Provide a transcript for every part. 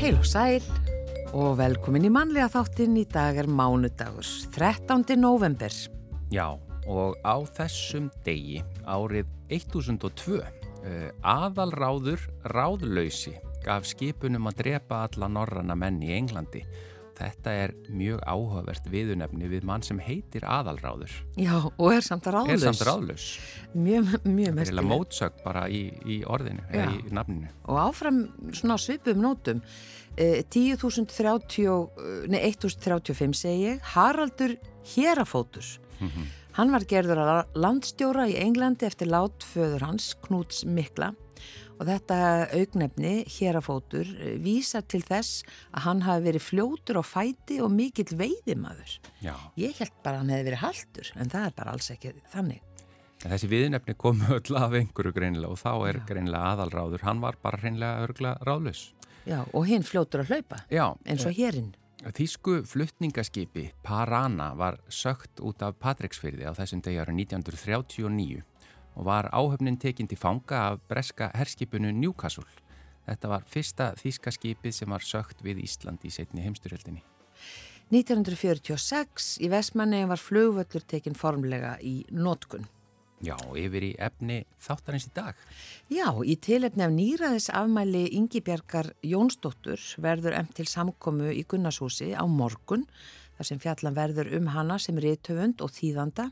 Heil og sæl og velkomin í mannlega þáttinn í dag er mánudagur, 13. november. Já, og á þessum degi árið 1002 uh, aðalráður ráðlausi gaf skipunum að drepa alla norranna menn í Englandi. Þetta er mjög áhugavert viðunefni við mann sem heitir aðalráður. Já, og er samt ráðlaus. Er samt ráðlaus. Mjög, mjög Það er mótsögg bara í, í orðinu, eða í nafninu. Og áfram svona svipum nótum, eh, 10.030, nei 1.035 segi ég, Haraldur Hérafótur. Hann var gerður að landstjóra í Englandi eftir látföður hans, Knúts Mikla. Og þetta augnefni, Hérafótur, eh, vísar til þess að hann hafi verið fljótur á fæti og mikill veiðimaður. Já. Ég held bara að hann hefði verið haldur, en það er bara alls ekki þannig. En þessi viðunefni komu öll af einhverju greinilega og þá er greinilega aðalráður. Hann var bara hreinlega örgla ráðlaus. Já, og hinn fljótur að hlaupa, Já, eins og hérinn. Þýsku fluttningaskipi Parana var sögt út af Patricksfyrði á þessum degi ára 1939 og var áhöfnin tekin til fanga af breska herskipinu Newcastle. Þetta var fyrsta þýska skipið sem var sögt við Ísland í setni heimsturöldinni. 1946 í Vestmanni var flugvöllur tekin formlega í nótkun. Já, yfir í efni þáttarins í dag. Já, í tilefni af nýraðis afmæli Ingibjargar Jónsdóttur verður emt til samkomu í Gunnarshúsi á morgun þar sem fjallan verður um hana sem rithöfund og þýðanda.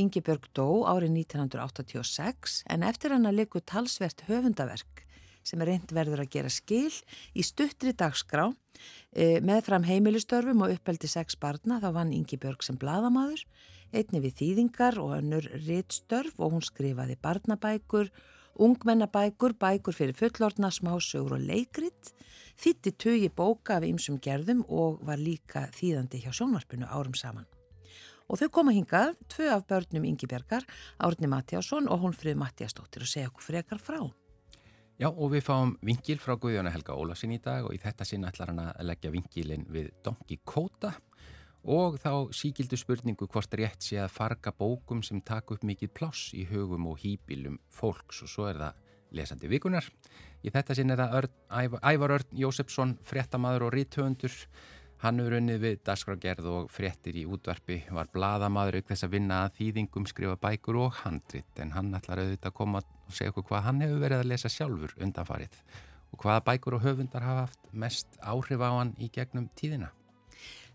Ingibjörg dó árið 1986 en eftir hana likur talsvert höfundaverk sem er reynd verður að gera skil í stuttri dagskrá e, með fram heimilistörfum og uppeldi sex barna þá vann Ingibjörg sem bladamaður einni við þýðingar og önnur rittstörf og hún skrifaði barnabækur, ungmennabækur, bækur fyrir fullorna, smásögur og leikrit, þýtti tugi bóka af ymsum gerðum og var líka þýðandi hjá sjónvarpinu árum saman. Og þau koma hingað, tvö af börnum Ingibjargar, Árni Mattiásson og Hólfrið Mattiastóttir og segja okkur frekar frá. Já, og við fáum vingil frá Guðjóna Helga Ólafsson í dag og í þetta sinn ætlar hann að leggja vingilin við Donki Kóta og þá síkildu spurningu hvort rétt sé að farga bókum sem taka upp mikið pláss í hugum og hýpilum fólks og svo er það lesandi vikunar. Í þetta sinn er það Örn, Ævar, Örn Jósefsson, fréttamaður og ríthöfundur. Hann hefur unnið við dagskrágerð og fréttir í útvarpi, var bladamaður auk þess að vinna að þýðingum, skrifa bækur og handrit en hann ætlar auðvitað að koma og segja okkur hvað hann hefur verið að lesa sjálfur undanfarið og hvaða bækur og höfundar hafa haft mest áhrif á hann í gegnum tíðina.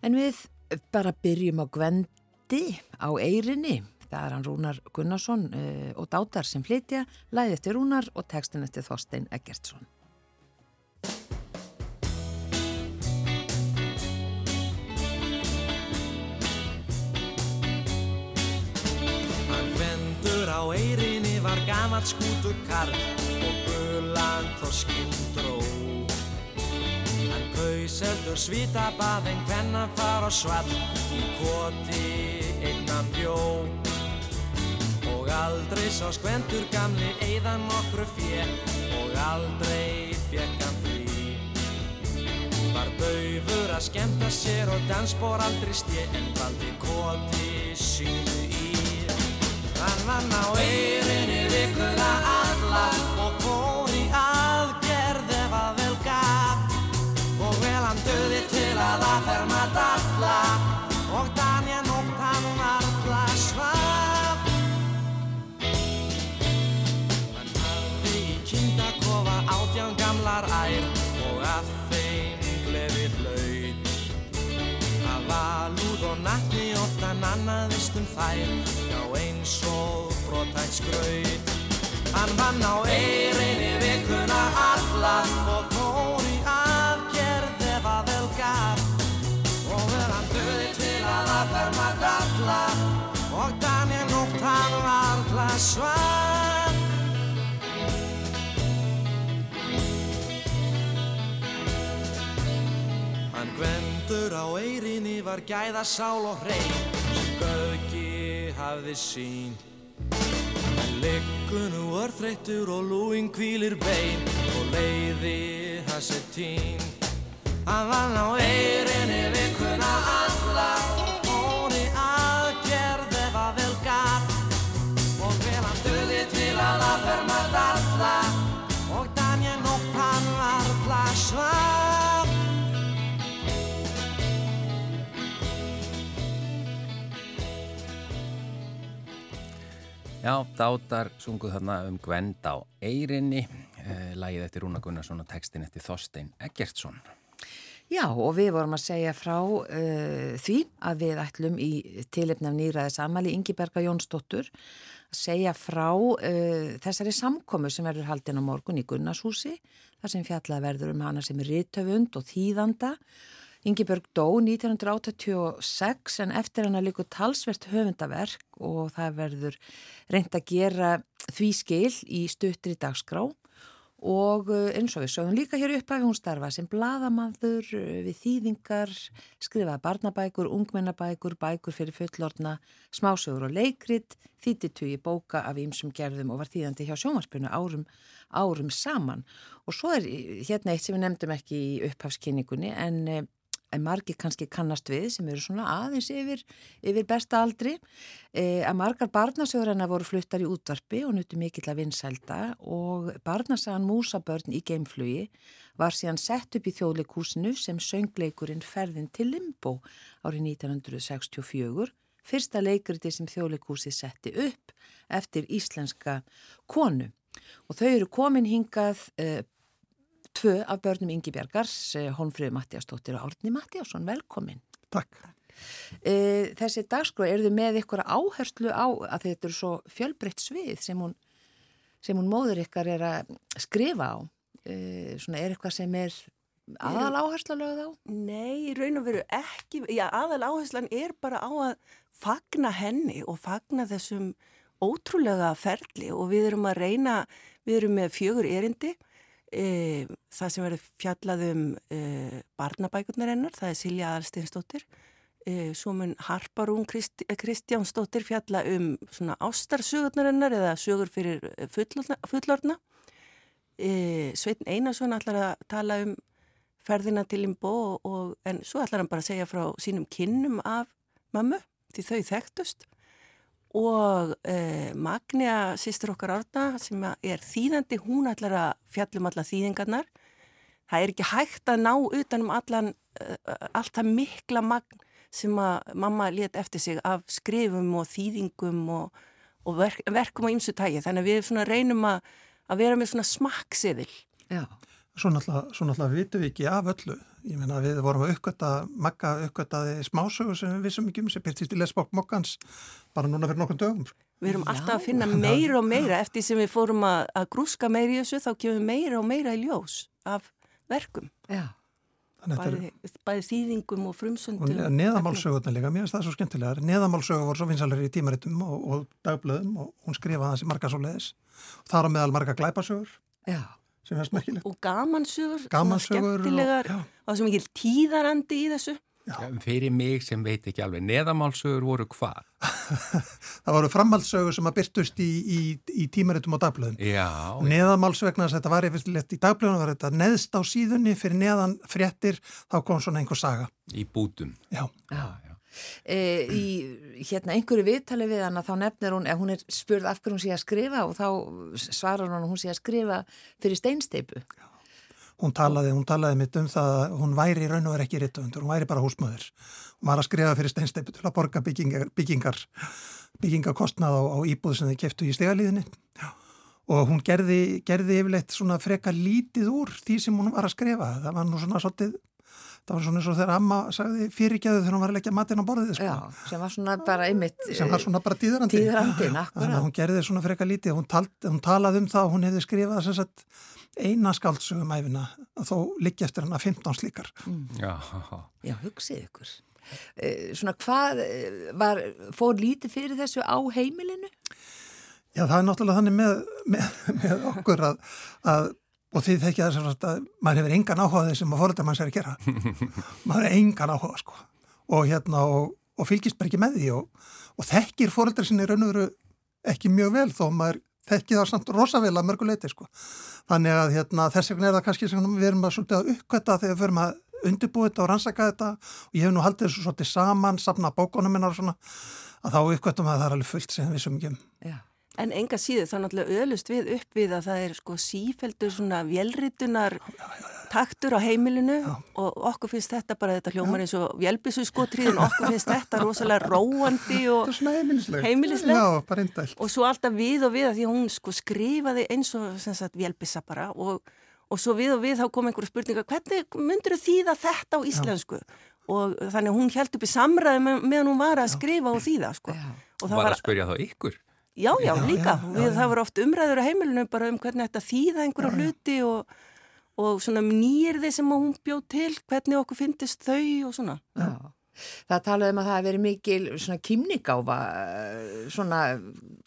En við bara byrjum á Gvendi á Eyrinni. Það er hann Rúnar Gunnarsson uh, og Dátar sem flytja, læði eftir Rúnar og textin eftir Þorstein Eggertsson. Hann vendur á eirinni var gamalt skútur karl og gulan þorskinn dró. Hann kaus heldur svitabað en hvenna far og svall í koti einnan bjó. Aldrei sá skvendur gamli eigðan nokkru fjö og aldrei fekk hann frí. Var daufur að skemmta sér og dansbór aldrei stje en valdi koti sínu í. Hann vann á eyrinni vikuna alla og fór í aðgerð ef að vel gaf og vel hann döði til að aðferma annaðist um þær Já eins og brotætt skraut. Hann vann á eyrinni vikuna alla Og fór í aðgerð ef að vel gaf Og vel hann döði til að aðferma dalla Og Daniel nótt hann varla svaf Hann gvendur á eyrinni var gæða sál og hrein göðgi hafði sín. Hann liggur nú örþreyttur og lúin kvílir bein og leiði hans er tín. Hann vann á eyrinni vikuna alla Já, dátar sunguð þarna um Gwend á Eyrinni, eh, lagið eftir Rúna Gunnarsson og textin eftir Þorstein Eggertsson. Já, og við vorum að segja frá uh, því að við ætlum í tilipnaf nýraðis amali Ingiberga Jónsdóttur að segja frá uh, þessari samkomu sem verður haldin á morgun í Gunnarshúsi, þar sem fjallað verður um hana sem er rítöfund og þýðanda Ingeborg dó 1986 en eftir hann að líka talsvert höfundaverk og það verður reynd að gera því skil í stuttri dagskrá og eh, eins og við sögum líka hér upp að hún starfa sem bladamanður eh, við þýðingar, skrifaði barnabækur, ungmennabækur, bækur fyrir fullorna, smásögur og leikrit, þýttitugi bóka af ýmsum gerðum og var þýðandi hjá sjómarspunu árum, árum saman. Og svo er eh, hérna eitt sem við nefndum ekki í upphafskynningunni en en margi kannski kannast við sem eru svona aðeins yfir, yfir besta aldri e, að margar barnasögurina voru fluttar í útvarpi og nutu mikill að vinsælda og barnasagan Músabörn í geimflugi var síðan sett upp í þjóðleikúsinu sem söngleikurinn ferðin til Limbo árið 1964 fyrsta leikuriti sem þjóðleikúsi setti upp eftir íslenska konu. Og þau eru komin hingað e, tvö af börnum Ingi Bjargars, Holmfröðu Mattiastóttir og Árni Mattiasson, velkomin. Takk. E, þessi dagskró, eru þið með ykkur áherslu á að þetta eru svo fjölbreytt svið sem hún, sem hún móður ykkar er að skrifa á? E, svona er eitthvað sem er aðal áherslu lögð á? Nei, raun og veru ekki. Já, aðal áherslan er bara á að fagna henni og fagna þessum ótrúlega ferli og við erum að reyna, við erum með fjögur erindi e, það sem verður fjallað um e, barnabækurnar hennar, það er Silja Aðalsteinsdóttir. E, svo mun Harparún Krist, Kristjánsdóttir fjalla um svona ástarsögurnar hennar eða sögur fyrir fullorna e, Sveitn Einarsson ætlar að tala um ferðina til Limbo og, og, en svo ætlar hann bara að segja frá sínum kinnum af mammu því þau þekktust og eh, Magnea, sýstur okkar Árna sem er þýðandi, hún ætlar að fjallum alla þýðingarnar. Það er ekki hægt að ná utanum allan uh, allt það mikla magn sem að mamma let eftir sig af skrifum og þýðingum og, og verk, verkum á ymsu tægi þannig að við reynum að, að vera með svona smakksiðil Já Svo náttúrulega, vitum við ekki af öllu. Ég meina við vorum að uppgötta, makka uppgöttaði smásögur sem við vissum ekki um sem byrtist í lesbók mokkans bara núna fyrir nokkur dögum. Við erum Já. alltaf að finna meira og meira eftir sem við fórum að, að grúska meira í þessu þá við meira og meira í ljós af verkum. Já. Bæði, bæði þýðingum og frumsöndum. Og neðamálsögurna líka, mér finnst það svo skemmtilegar. Neðamálsögur voru svo vinsalegri í tímaritum og, og dagblöðum og hún skrifaði þessi marga svo leiðis. Þar á meðal marga glæpasögur. Já sem er smerkilegt. Og gamansögur, gamansögur skemmtilegar og, og svo mikil tíðarandi í þessu. Já. Fyrir mig sem veit ekki alveg, neðamálsögur voru hvað? það voru framhaldssögur sem að byrtust í, í, í tímaritum og dagblöðum. Já. Neðamálsvegna þess að þetta var eftirlegt í dagblöðum, var þetta neðst á síðunni fyrir neðan fréttir, þá kom svona einhver saga. Í bútum. Já, já. E, í hérna einhverju viðtali við hann að þá nefnir hún, ef hún er spurð af hverju hún sé að skrifa og þá svarar hún að hún sé að skrifa fyrir steinsteipu Hún talaði, hún talaði mitt um það að hún væri raun og verið ekki rittuðundur, hún væri bara húsmöður hún var að skrifa fyrir steinsteipu til að borga byggingar byggingar, byggingarkostnað á, á íbúð sem þið keftu í stegalíðinni og hún gerði, gerði yfirleitt svona freka lítið úr því sem hún var að skrifa. Það var nú svona svolítið það var svona eins og þegar amma sagði fyrirgeðu þegar hún var að leggja matinn á borðið sko. Já, sem var svona bara einmitt sem var svona bara tíðrandi þannig að hún gerði svona freka lítið. Hún, tal, hún talaði um það og hún hefði skrifað sagt, eina skáldsögum æfina þó líki eftir hann að 15 slíkar. Mm. Já, Já hugsið ykkur. Eh, Svona hvað eh, var, fór lítið fyrir þessu á heimilinu? Já, það er náttúrulega þannig með, með, með okkur að, að og því þekkja þess að maður hefur engan áhuga þessum að fóröldar mann sér að gera. Maður hefur engan áhuga sko. Og hérna og, og fylgist bara ekki með því og, og þekkir fóröldar sinni raun og veru ekki mjög vel þó maður þekki það samt rosavel að mörguleiti sko. Þannig að hérna, þess vegna er það kannski sem við erum að, að uppkvæta þegar við förum að undirbúið þetta og rannsaka þetta. Og ég hef nú haldið þessu svolítið saman, sapna bókonum minnar og svona að þá uppkvætum að það er alveg fullt sem við sem ekki um. Já En enga síðu þá náttúrulega öðlust við upp við að það er sko sífeldur svona vélritunar taktur á heimilinu já. og okkur finnst þetta bara þetta hljómar eins og vélbissu skotriðin okkur finnst þetta rosalega róandi og heimilislegt. og svo alltaf við og við að því hún sko skrifaði eins og sagt, vélbissa bara og, og svo við og við þá kom einhverju spurninga hvernig myndur þýða þetta á íslensku? Já. og þannig hún held upp í samræði með, meðan hún var að skrifa og þýða sko. og það var að spurja þá ykkur Já, já, líka. Já, já, Við, það voru oft umræður á heimilinu bara um hvernig þetta þýða einhverju hluti og, og svona nýrði sem hún bjóð til, hvernig okkur finnist þau og svona. Já. Það talaði um að það hefði verið mikil svona kymningáfa, svona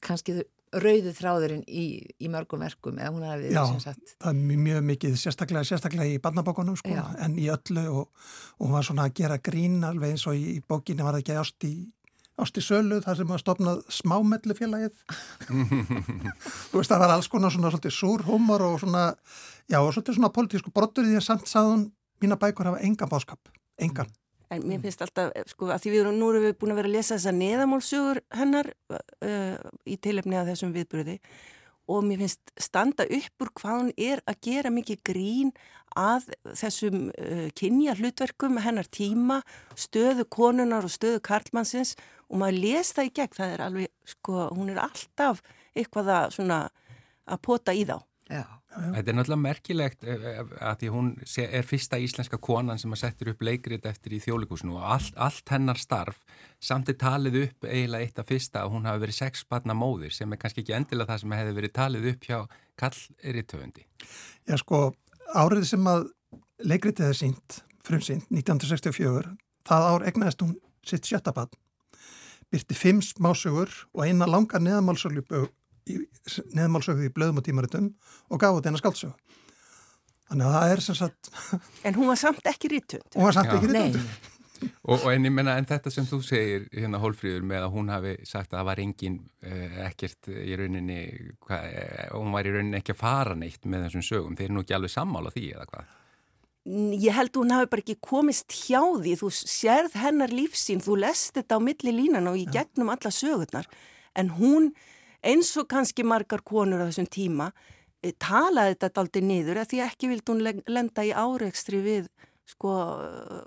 kannski rauðu þráðurinn í, í mörgum verkum eða hún hefði verið sem sagt. Já, það er mjög mikið, sérstaklega, sérstaklega í barnabókunum sko, en í öllu og, og hún var svona að gera grín alveg eins og í, í bókinu var það ekki ást í Ásti Sölu, það sem var stopnað smámellufélagið. Þú veist, það var alls konar svona svolítið súr humor og svona, já, og svolítið svona politísku brottur í því að samt sagðun mína bækur hafa engan báskap, engan. En mér finnst alltaf, sko, að því við erum, nú erum við búin að vera að lesa þessa neðamálsugur hennar uh, í tilefni að þessum viðbröði og mér finnst standa upp úr hvað hún er að gera mikið grín að þessum uh, kynja hlutverkum hennar tíma, stöðu konunar og stöðu karlmannsins og maður les það í gegn, það er alveg, sko, hún er alltaf eitthvað að, svona, að pota í þá. Já. Þetta er náttúrulega merkilegt eh, eh, að því hún er fyrsta íslenska konan sem að setja upp leikrit eftir í þjólikúsinu og allt, allt hennar starf samt er talið upp eiginlega eitt af fyrsta að hún hafi verið sexbarna móðir sem er kannski ekki endilega það sem hefði verið talið upp hjá Kall Eritöfundi. Já sko, árið sem að leikritið er sínt, frumsýnt, 1964, það ár egnaðist hún sitt sjötta barn byrti fimm smásögur og eina langa neðamálsögu neðamálsögu í blöðum og tímaritum og gaf út eina skálsögu. Þannig að það er sem sagt... En hún var samt ekki rítund. Hún var samt Já. ekki rítund. og, og en ég menna, en þetta sem þú segir hérna Hólfríður með að hún hafi sagt að það var engin uh, ekkert í rauninni, hva, uh, hún var í rauninni ekki að fara neitt með þessum sögum. Þeir eru nú ekki alveg sammála því eða hvað? Ég held hún hafi bara ekki komist hjá því, þú sérð hennar lífsín, þú lest þetta á milli línan og í gegnum alla sögurnar, en hún eins og kannski margar konur á þessum tíma e, talaði þetta aldrei niður, því ekki vildi hún lenda í áreikstri við sko,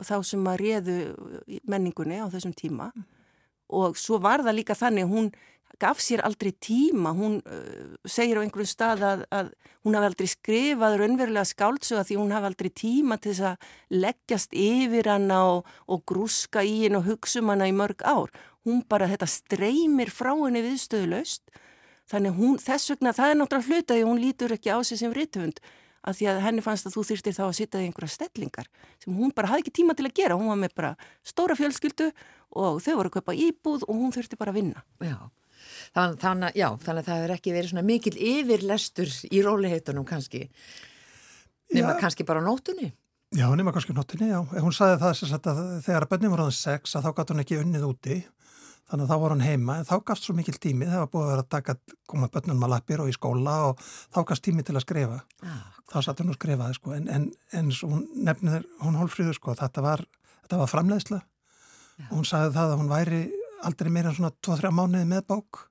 þá sem að réðu menningunni á þessum tíma. Mm. og svo var það líka þannig, hún gaf sér aldrei tíma, hún uh, segir á einhverju stað að, að hún hafi aldrei skrifað raunverulega skáltsuga því hún hafi aldrei tíma til þess að leggjast yfir hana og, og grúska í henn og hugsa um hana í mörg ár. Hún bara, þetta streymir frá henni viðstöðulegst, þannig hún, þess vegna, það er náttúrulega hlutaði, hún lítur ekki á sig sem ritthund, að því að henni fannst að þú þýrstir þá að sitta í einhverja stellingar sem hún bara hafði ekki tíma til að gera, hún var með bara stóra fjölskyldu og þau voru að kaupa íbúð og hún þurfti bara að vinna. Já. Þannig, þannig, já, þannig að það hefur ekki verið svona mikil yfirlestur í róliheitunum kannski. Nema já. kannski bara nótunni Já, nema kannski nótunni, já. Hún sagði það að þegar bönnum var hann sex að þá gæti hann ekki unnið úti. Þannig að þá var hann heima, en þá gafst svo mikil tími. Það var búið að vera að taka, koma bönnum að lappir og í skóla og þá gafst tími til að skrifa. Ah. þá satt hann og skrifaði sko. en, en, en hún nefnir, hún hólfrýður sko, þetta var, þetta var framleiðsla. Og hún sagði það að hún væri aldrei meira en svona 2-3 mánuði með bók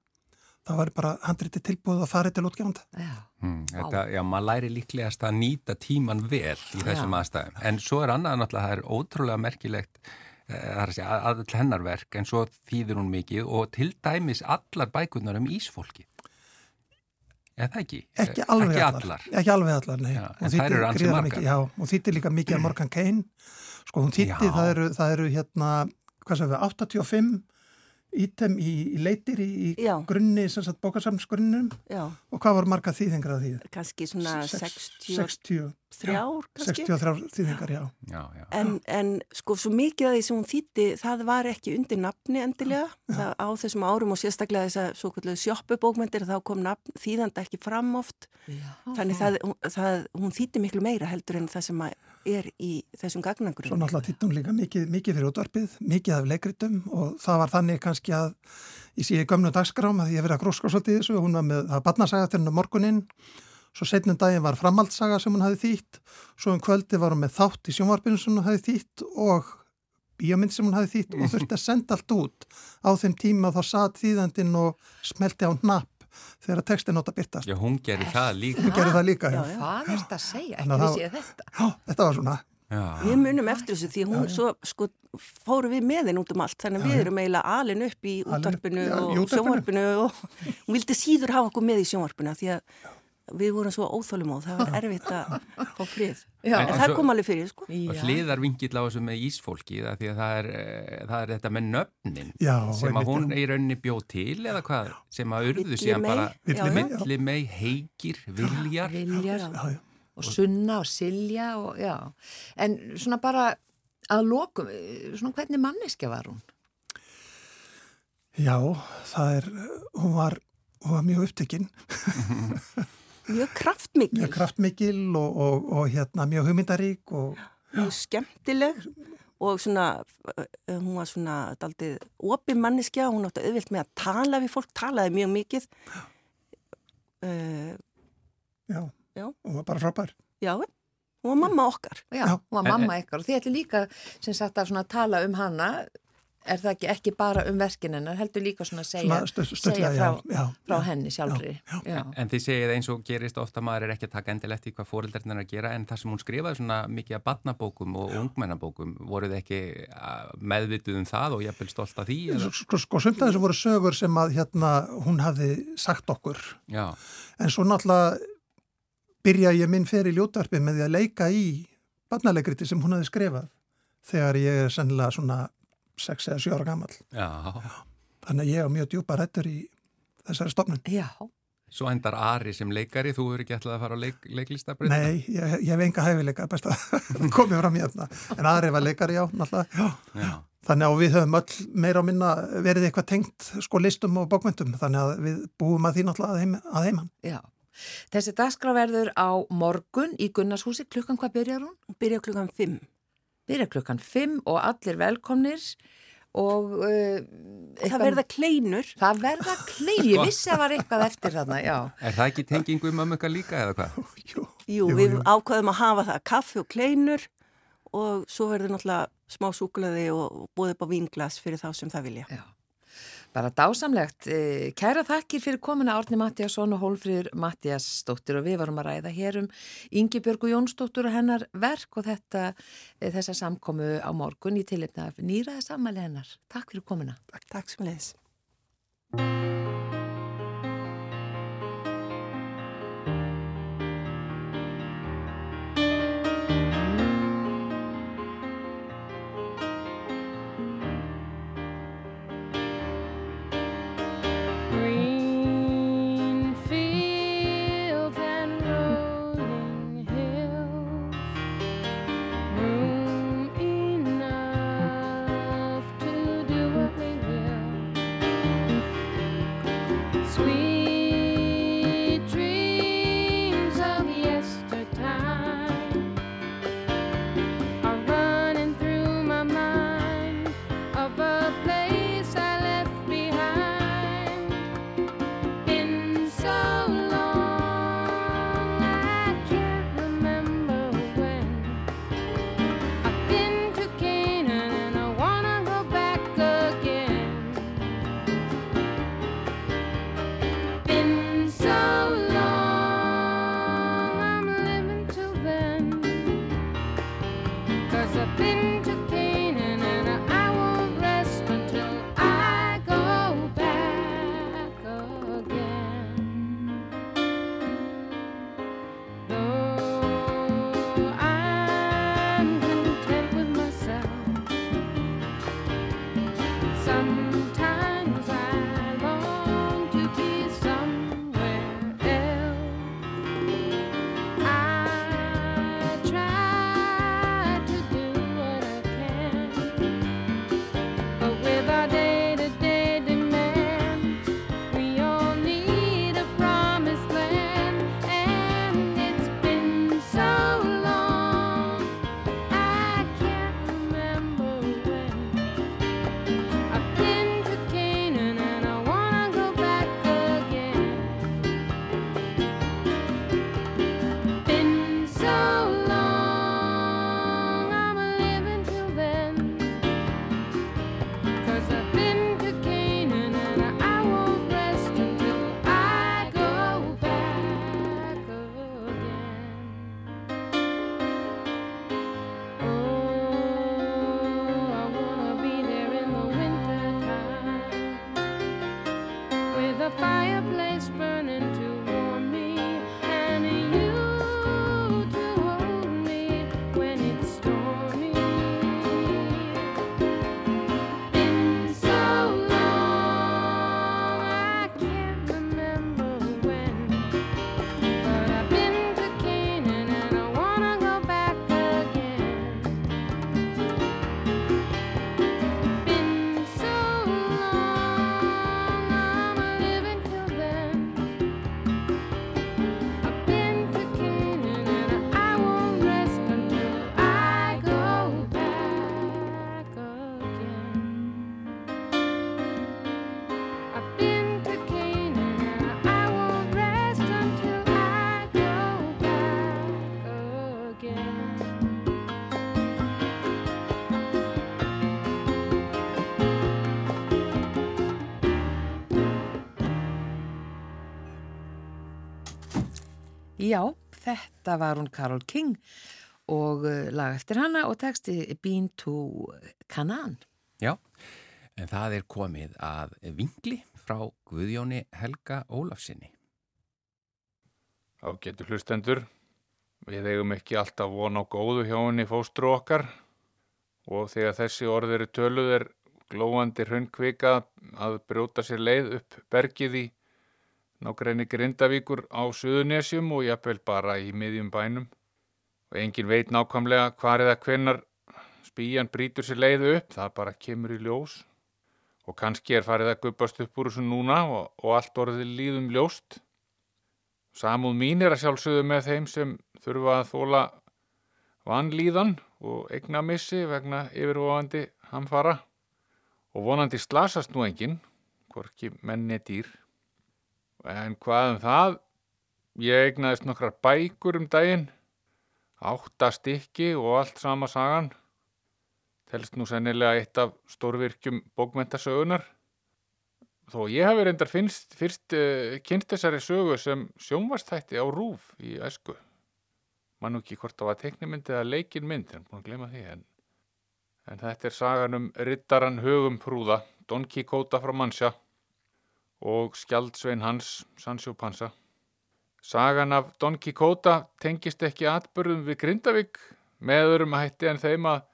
það var bara handriti tilbúið að fara til útgefanda. Já. Hmm, þetta, já, maður læri líklegast að nýta tíman vel í þessum já. aðstæðum. En svo er annað náttúrulega, það er ótrúlega merkilegt eh, að all hennarverk, en svo þýðir hún mikið og til dæmis allar bækunar um ísfólki. Eða ekki? Ekki alveg ekki allar. allar. Ekki alveg allar, nei. Já, en það eru ansið margar. Já, og þýttir líka mikið að Morgan Cain. Sko, hún þýtti, það eru, það eru hérna, hvað sem við, 85 ítem í, í leitir í, í grunni, sem sagt bókarsamsgrunnum og hvað var marga þýðingar að því? Kanski svona 60 60 þrjár kannski? 63 þýðingar, já, já, já. En, en sko svo mikið af því sem hún þýtti það var ekki undir nafni endilega. Það, á þessum árum og sérstaklega þess að svo kvöldlega sjoppubókmyndir þá kom nafn, þýðanda ekki fram oft. Þannig það, það, hún þýtti miklu meira heldur en það sem er í þessum gagnangurum Svo náttúrulega þýtti hún líka mikið, mikið fyrir útvarpið mikið af leikritum og það var þannig kannski að ég sé gömnu dagskrám að ég verið að gróska svolítið þessu hún var með að Svo setnum daginn var framhaldssaga sem hún hafi þýtt, svo um kvöldi var hún með þátt í sjónvarpinu sem hún hafi þýtt og bíómynd sem hún hafi þýtt og þurfti að senda allt út. Á þeim tíma þá satt þýðandinn og smelti á napp þegar textin átt að byrtast. Já, hún gerir það líka. Hún gerir það líka, já. Já, já. Hvað er þetta að segja? Ekki það- vissi ég þetta. Já, þetta var svona. Já. Við munum eftir þessu því hún svo sko fóru við með henn út um allt þannig að við erum eiginlega alin upp í útvarpinu já, og sjónvarpinu og hún vildi síður hafa okkur með í sjónvarpinu því að við vorum svo óþólum á það var erfitt að fá frið Já. en En það kom alveg fyrir sko hliðar vingill á þessu með ísfólki það, því að það er, eh, það er þetta með nöfnin Já, sem að hún já. í rauninni bjóð til eða hvað sem að urðu síðan bara já. Villimey, heikir, viljar Viljar Já, já. og Sunna og Silja og. En svona bara að lokum, eh, svona hvernig manneskja var hún? Já, það er, hún var, hún var mjög upptekinn, mjög kraftmikil, mjög kraftmikil og, og, og hérna mjög hugmyndarík og mjög skemmtileg og svona uh, hún var svona daldið opið manneskja, hún átti auðvilt með að tala við fólk, talaði mjög mikið uh, já, Já. hún var bara frábær. já, hún var mamma okkar Já, Já. hún var mamma ykkar og þið ætli líka sem sagt að svona tala um hana er það ekki, ekki bara um verkin hennar heldur líka svona að segja, Svona segja frá, já, já, frá henni sjálfri já, En þið segið eins og gerist ofta maður er ekki að taka endilegt í hvað fóreldarinn er að gera en það sem hún skrifaði svona mikið að barnabókum og ungmennabókum voruð ekki meðvituð um það og jafnvel stolt af því? Eða? Sko, sko sumt að þessu voru sögur sem að hérna hún hafði sagt okkur Já, en svo náttúrulega byrja ég minn fyrir ljótarpi með því að leika í barnalegriti sem hún hafði skrifað þegar ég er sennilega svona 6 eða 7 ára gammal. já. Þannig að ég er mjög djúpa rættur í þessari stofnun. já, Svo endar Ari sem leikari, þú eru ekki ætlað að fara á leik, leiklistabrið? Nei, ég, ég hef enga hæfileika best að komið fram í hérna. En aðri var leikari, já, náttúrulega. Já. Já. Þannig að við höfum öll meira á minna verið eitthvað tengt sko listum og bókmyndum. Þannig að við búum að því náttúrulega að, heim, að heiman. já Þessi dagskráverður á morgun í Gunnarshúsi, klukkan hvað byrjar hún? hún byrja klukkan 5 Byrjar klukkan 5 og allir velkomnir og uh, það verða kleinur það verða klein, ég vissi að það var eitthvað eftir þarna, já. Er það ekki tengingu um ömmuka líka eða hvað? Jú, Jú, við ákvaðum að hafa það kaffi og kleinur og svo verður náttúrulega smá súkulaði og búið upp á vínglas fyrir þá sem það vilja. Já, bara dásamlegt. Eh, Kæra þakkir fyrir komuna Árni Mattiasson og Hólfríður Mattiasdóttir og við varum að ræða hér um Ingi Björgu Jónsdóttur og hennar verk og þetta, eh, þessa samkomu á morgun í tilipna nýraði sammæli hennar. Takk fyrir komuna. Takk sem leiðis. Já, þetta var hún Karol King og uh, lag eftir hana og texti Bean to Canaan. Já, en það er komið að vingli frá Guðjóni Helga Ólafsinni. Á getur hlustendur, við eigum ekki alltaf von á góðu hjá henni fóstru okkar og þegar þessi orð eru töluð er glóandi hrunnkvika að brjóta sér leið upp bergið í nákrenni Grindavíkur á Suðunesjum og jafnvel bara í miðjum bænum og engin veit nákvæmlega hvar eða hvenar spíjan brítur sér leið upp, það bara kemur í ljós og kannski er farið að guppast upp úr þessu núna og, og allt orðið líðum ljóst. Samúð mín er að sjálfsögðu með þeim sem þurfa að þóla vanlíðan og eignamissi vegna yfirvofandi hamfara og vonandi slasast nú enginn, hvorki menni dýr. En hvað um það? Ég eignaðist nokkrar bækur um daginn, átta stykki og allt sama sagan. Telst nú sennilega eitt af stórvirkjum bókmentasögunar. Þó ég hafi reyndar finnst, fyrst uh, kynst þessari sögu sem sjónvastætti á rúf í æsku. Mann ekki hvort það var teknimynd eða leikinmynd, en búin að glema því. En, en þetta er sagan um rittaran högum prúða, Don Quixote frá Mannsja og skjaldsvein hans, Sancho Panza. Sagan af Don Quixote tengist ekki atbyrðum við Grindavík með öðrum hætti en þeim að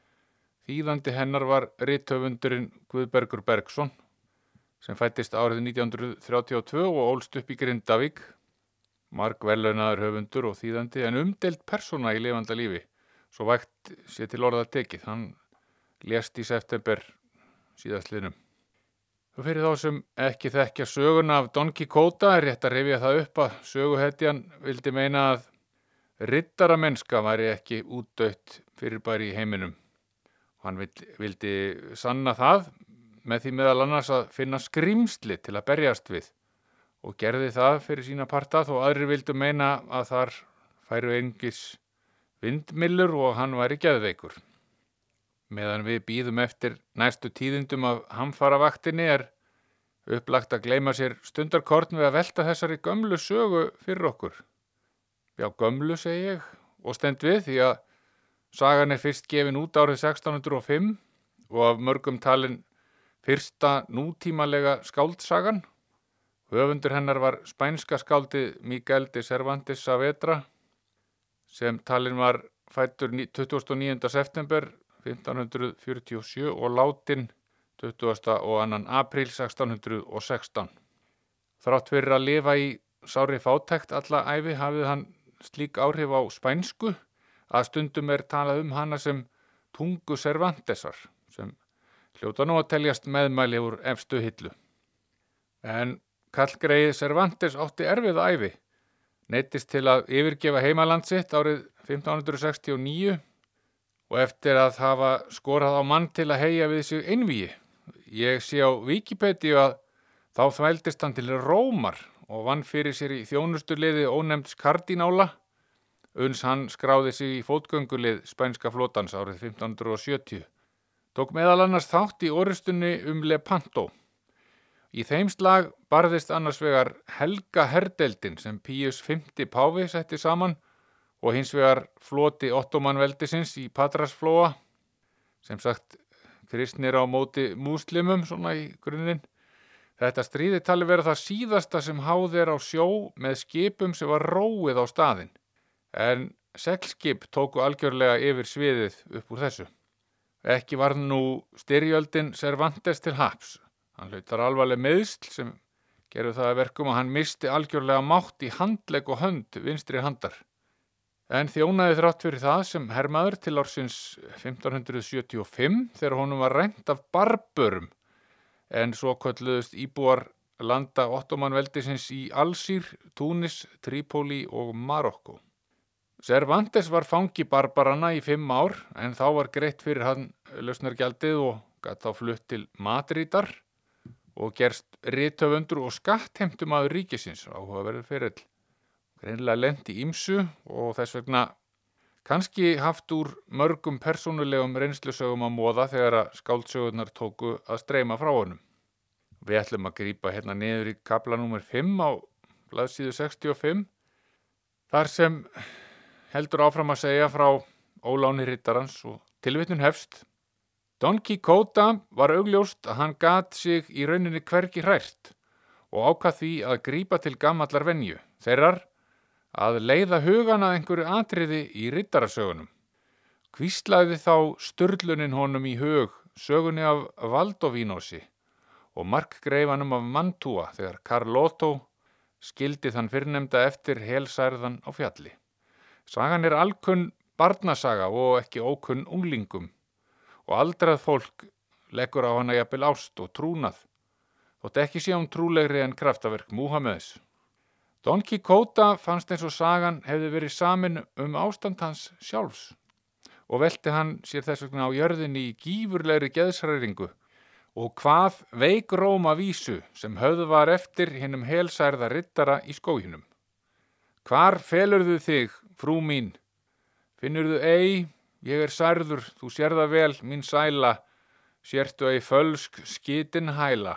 þýðandi hennar var rittöfundurinn Guðbergur Bergson sem fættist árið 1932 og ólst upp í Grindavík, marg velaunaður höfundur og þýðandi en umdelt persóna í lifanda lífi, svo vægt sé til orða tekið, hann lést í september síðastliðnum. Og fyrir þá sem ekki þekkja söguna af Don Quixote er rétt að rifja það upp að söguhetjan vildi meina að rittara mennska væri ekki útdöytt fyrir bæri í heiminum. Hann vildi sanna það með því meðal annars að finna skrimsli til að berjast við og gerði það fyrir sína parta þó aðri vildu meina að þar færu engis vindmillur og hann væri geðveikur. Meðan við býðum eftir næstu tíðindum af hamfaravaktinni er upplagt að gleima sér stundarkortn við að velta þessari gömlu sögu fyrir okkur. Já, gömlu segi ég og stend við því að sagan er fyrst gefin út árið 1605 og af mörgum talin fyrsta nútímalega skáldsagan. Höfundur hennar var spænska skáldið Miguel de Cervantes Saavedra sem talin var fættur 29. september 1547 og látin 20. og annan april 1616. Þrátt fyrir að lifa í sári fátækt alla æfi hafið hann slík áhrif á spænsku að stundum er talað um hana sem tungu Cervantesar sem hljóta nú að teljast meðmæli úr efstu hillu. En kallgreið Cervantes átti erfið æfi, neittist til að yfirgefa heimaland sitt árið 1569 og eftir að hafa skorað á mann til að heia við sig einvíi. Ég sé á Wikipedia að þá þvældist hann til Rómar og vann fyrir sér í þjónustuleiði ónefnds kardinála uns hann skráði sig í fótgöngulið spænska flótans árið 1570. Tók meðal annars þátt í orustunni um Lepanto. Í þeim slag barðist annars vegar Helga Herdeldin sem Píus V. Páfi setti saman og hins vegar floti ottomanveldisins í Patrasflóa sem sagt kristnir á móti múslimum svona í grunninn. Þetta stríði tali verið það síðasta sem háð er á sjó með skipum sem var róið á staðin en seglskip tóku algjörlega yfir sviðið upp úr þessu. Ekki var nú styrjöldin Cervantes til haps. Hann hlautar alvarleg meðsl sem gerur það að verkum að hann misti algjörlega mátt í handleg og hönd vinstri handar. En þjónaði þrátt fyrir það sem hermaður til ársins 1575 þegar honum var reynd af barburum en svo kölluðust íbúar landa ottomanveldisins í Alsýr, Túnis, Trípóli og Marokko. Cervantes var fangi barbarana í fimm ár en þá var greitt fyrir hann lausnargjaldið og gætt þá flutt til Madridar og gerst rítöfundur og skattheimtum aður ríkisins áhugaverður fyrir greinlega lendi ímsu og þess vegna kannski haft úr mörgum persónulegum reynslusögum að móða þegar að skáldsögurnar tóku að streyma frá honum. Við ætlum að grýpa hérna niður í kapla nr. 5 á blaðsíðu 65 Þar sem heldur áfram að segja frá óláni rittarans og tilvitnun hefst. Don Quixote var augljóst að hann gat sig í rauninni hvergi hrært og ákvað því að grípa til gammallar venju, þeirrar að leiða hugan að einhverju atriði í rittarasögunum. Kvíslaði þá störlunin honum í hug sögunni af Valdovínosi og markgreifanum af Mantua þegar Carlotto skildi þann fyrrnemda eftir helsærðan á fjalli. Sagan er alkunn barnasaga og ekki ókunn unglingum og aldrað fólk leggur á hana jafnvel ást og trúnað þótt ekki sé hún trúlegri en kraftaverk Múhameðs. Don Quixote fannst eins og sagan hefði verið samin um ástand hans sjálfs og velti hann sér þess vegna á jörðinni í gífurlegri geðsræringu og hvað veikróma vísu sem höfðu var eftir hinnum helsærða rittara í skóginum. Hvar felurðu þig, frú mín? Finnurðu ei, ég er særður, þú sérða vel, mín sæla, sértu ei fölsk skitin hæla.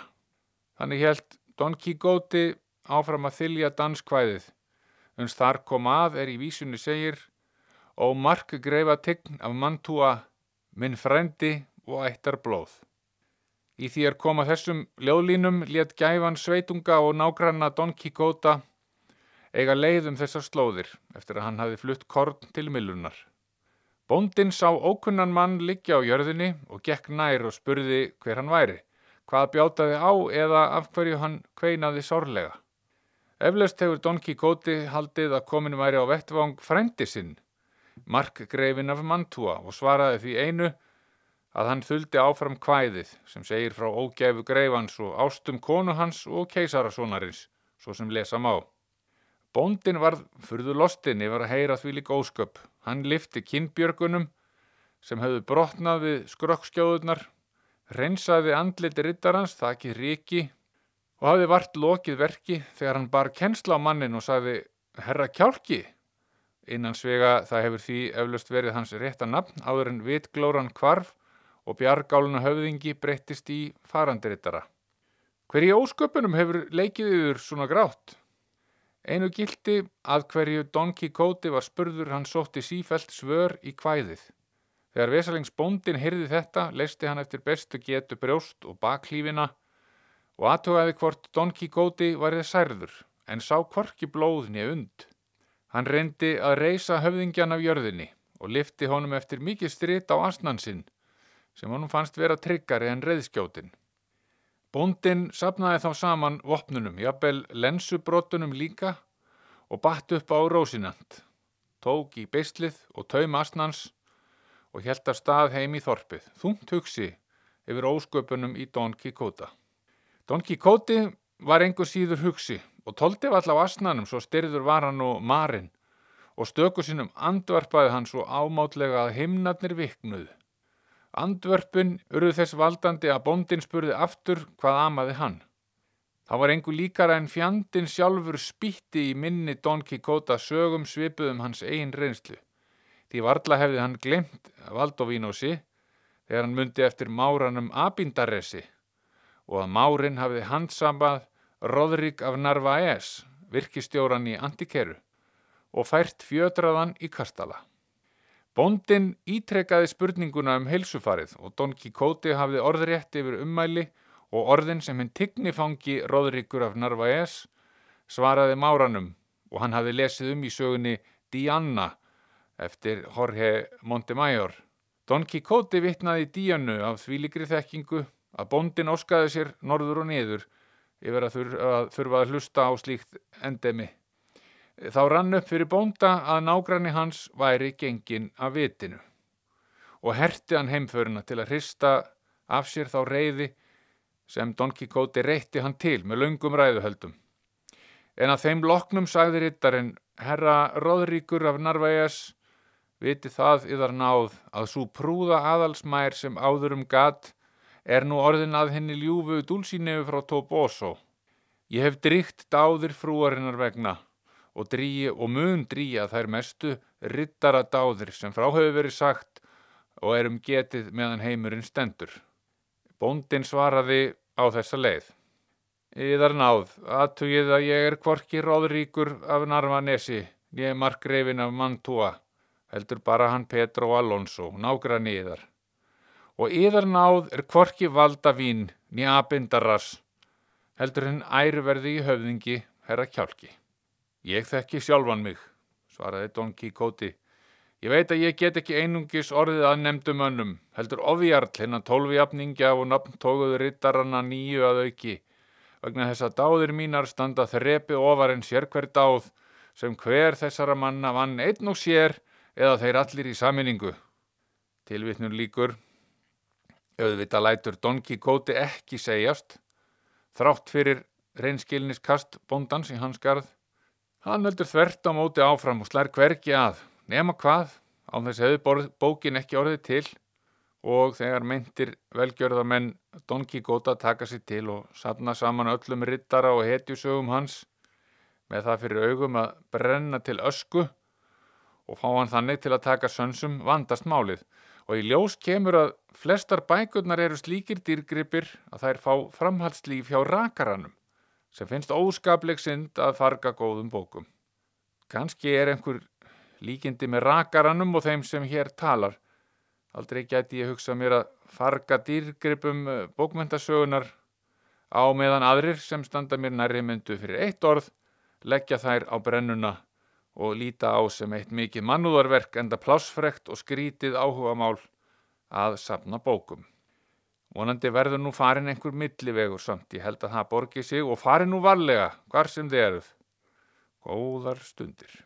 Þannig held Don Quixote áfram að þylja danskvæðið. Uns þar kom að er í vísunni segir Ó mark greifa tign af mantúa, minn frendi og ættar blóð. Í því er koma þessum ljóðlínum létt gæfan sveitunga og nágranna Don Quixote eiga leið um þessar slóðir eftir að hann hafi flutt korn til millunar. Bóndin sá ókunnan mann liggja á jörðinni og gekk nær og spurði hver hann væri, hvað bjátaði á eða af hverju hann kveinaði sorlega. Eflaust hefur Don Quixote haldið að komin væri á vettvang frendi sinn, markgreifin af Mantua og svaraði því einu að hann þuldi áfram kvæðið sem segir frá ógæfu greifans og ástum konu hans og keisarasónarins, svo sem lesa má. Bóndin varð fyrðu lostin yfir að heyra því líka ósköp. Hann lifti kinnbjörgunum sem höfðu brotnað við skrokkskjóðunar, reynsaði andliti rittarans, þakki ríki og hafði vart lokið verki þegar hann bar kennsla á mannin og sagði Herra kjálki. Innan svega það hefur því eflaust verið hans rétta nafn áður en vitglóran kvarf og bjargáluna höfðingi breyttist í farandirittara. Hver í ósköpunum hefur leikið yfir svona grátt? Einu gildi að hverju Don Quixote var spurður hann sótti sífælt svör í kvæðið. Þegar Vesalings bóndin hyrði þetta, leisti hann eftir bestu getu brjóst og baklífina og aðtugaði hvort Don Quixote varðið særður, en sá hvorki blóðni und. Hann reyndi að reysa höfðingjan af jörðinni og lifti honum eftir mikið stritt á asnansinn, sem honum fannst vera tryggari en reyðskjótin. Bóndin sapnaði þá saman vopnunum, jafnvel lensubrotunum líka og batt upp á rósinant, tók í beislið og taum asnans og held af stað heim í þorpið, þungt hugsi yfir ósköpunum í Don Quixote. Don Quixote var einhver síður hugsi og tóldi vall á asnanum svo styrður var hann og marinn og stöku sinnum andvarpaði hann svo ámátlega að himnarnir viknuð. Andvörpun urðu þess valdandi að bóndin spurði aftur hvað amaði hann. Það var einhver líkara en fjandin sjálfur spýtti í minni Don Quixote sögum svipuðum hans eigin reynslu. Því varla hefði hann glemt Valdovínosi þegar hann myndi eftir máranum Abindaresi og að márin hafði handsambað Rodrik af Narvaez, virkistjóran í Antikeru og fært fjötraðan í Kastala. Bóndin ítrekkaði spurninguna um heilsufarið og Don Quixote hafði orðrétt yfir ummæli og orðin sem hinn tignifangi Rodrikur af Narvaez svaraði máranum og hann hafði lesið um í sögunni Diana eftir Jorge Montemayor. Don Quixote vittnaði Díanu af þvíligri þekkingu að bóndin óskaði sér norður og niður yfir að þurfa að hlusta á slíkt endemi. Þá rann upp fyrir bónda að nágranni hans væri gengin af vitinu og herti hann heimföruna til að hrista af sér þá reyði sem Don Quixote reytti hann til með laungum ræðuhöldum. En að þeim loknum sagði rittarinn, herra Róðríkur af Narvajas, viti það yðar náð að svo prúða aðalsmær sem áðurum gat er nú orðin að henni ljúfu dúlsínefu frá Toboso. Ég hef dríkt dáðir frúarinnar vegna og, dríi, og mun dríja þær mestu rittara dáðir sem frá hefur verið sagt og er um getið meðan heimurinn stendur. Bóndin svaraði á þessa leið. Íðar náð, aðtugið að ég er kvorki róðríkur af Narvanesi, nýja markreifin af Mantua, heldur bara hann Petro Alonso, nágrann yðar. Og yðar náð er kvorki valda vín, nýja abindarras, heldur henn æruverði í höfðingi, herra kjálki. Ég þekki sjálfan mig, svaraði Don Quixote. Ég veit að ég get ekki einungis orðið að nefndum önnum, heldur ofjarl hennan tólfjafningja og nafntóguðu rittaranna nýju að auki, vegna þess að dáðir mínar standa þrepi ofar en sér hver dáð, sem hver þessara manna vann einn og sér eða þeir allir í saminningu. Tilvitnur líkur, auðvita lætur Don Quixote ekki segjast, þrátt fyrir reynskilniskast bóndans í hans garð. Hann heldur þvert á móti áfram og slær hverki að, nema hvað, á þess hefði bókin ekki orðið til og þegar meintir velgjörðamenn Don Quixote taka sér til og satna saman öllum rittara og hetjusögum hans með það fyrir augum að brenna til ösku og fá hann þannig til að taka sönsum vandast málið og í ljós kemur að flestar bækurnar eru slíkir dýrgripir að þær fá framhaldslíf hjá rakaranum sem finnst óskapleg synd að farga góðum bókum. Kanski er einhver líkindi með rakaranum og þeim sem hér talar. Aldrei gæti ég hugsa mér að farga dýrgripum eh, bókmyndasögunar á meðan aðrir sem standa mér nærri myndu fyrir eitt orð, leggja þær á brennuna og líta á sem eitt mikið mannúðarverk enda plásfrekt og skrítið áhuga mál að sapna bókum. Vonandi verður nú farin einhver millivegur samt, ég held að það borgi sig og farin nú varlega, hvar sem þið eruð. Góðar stundir.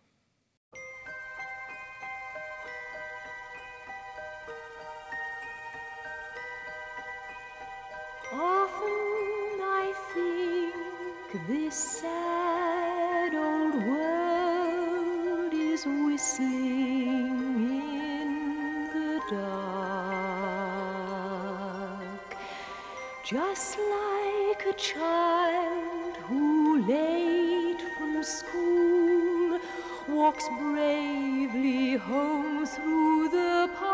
Often I think this is whistling in the dark, just like a child who late from school walks bravely home through the park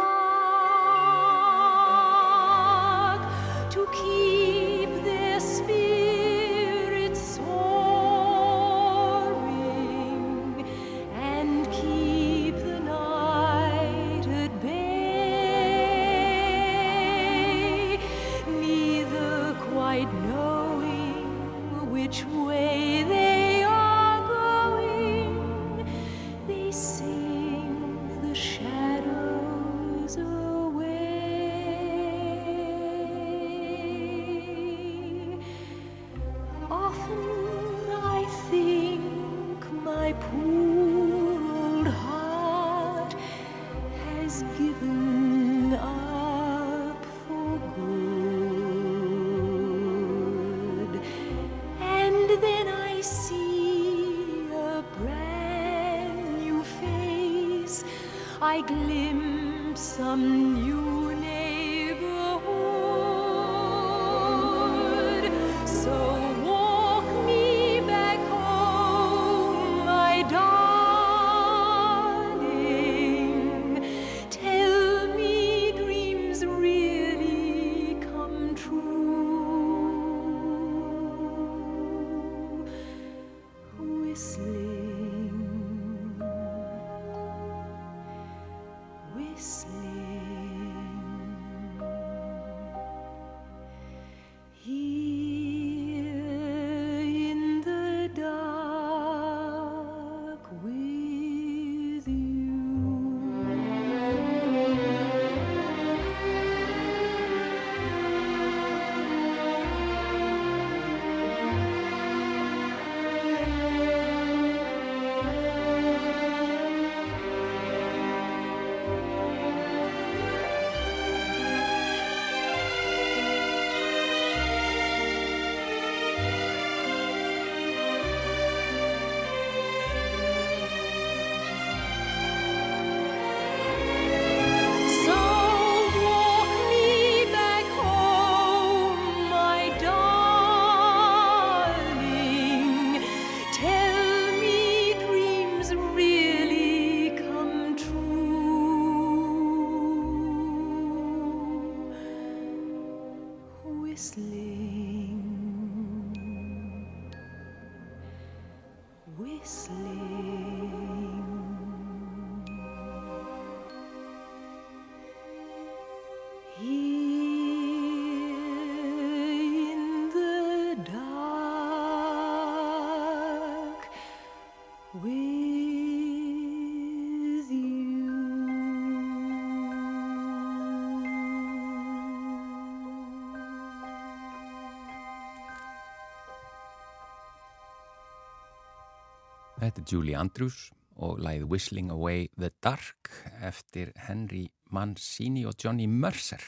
Often I think my poor glimpse some new Þetta er Julie Andrews og læði Whistling Away the Dark eftir Henry Mancini og Johnny Mercer.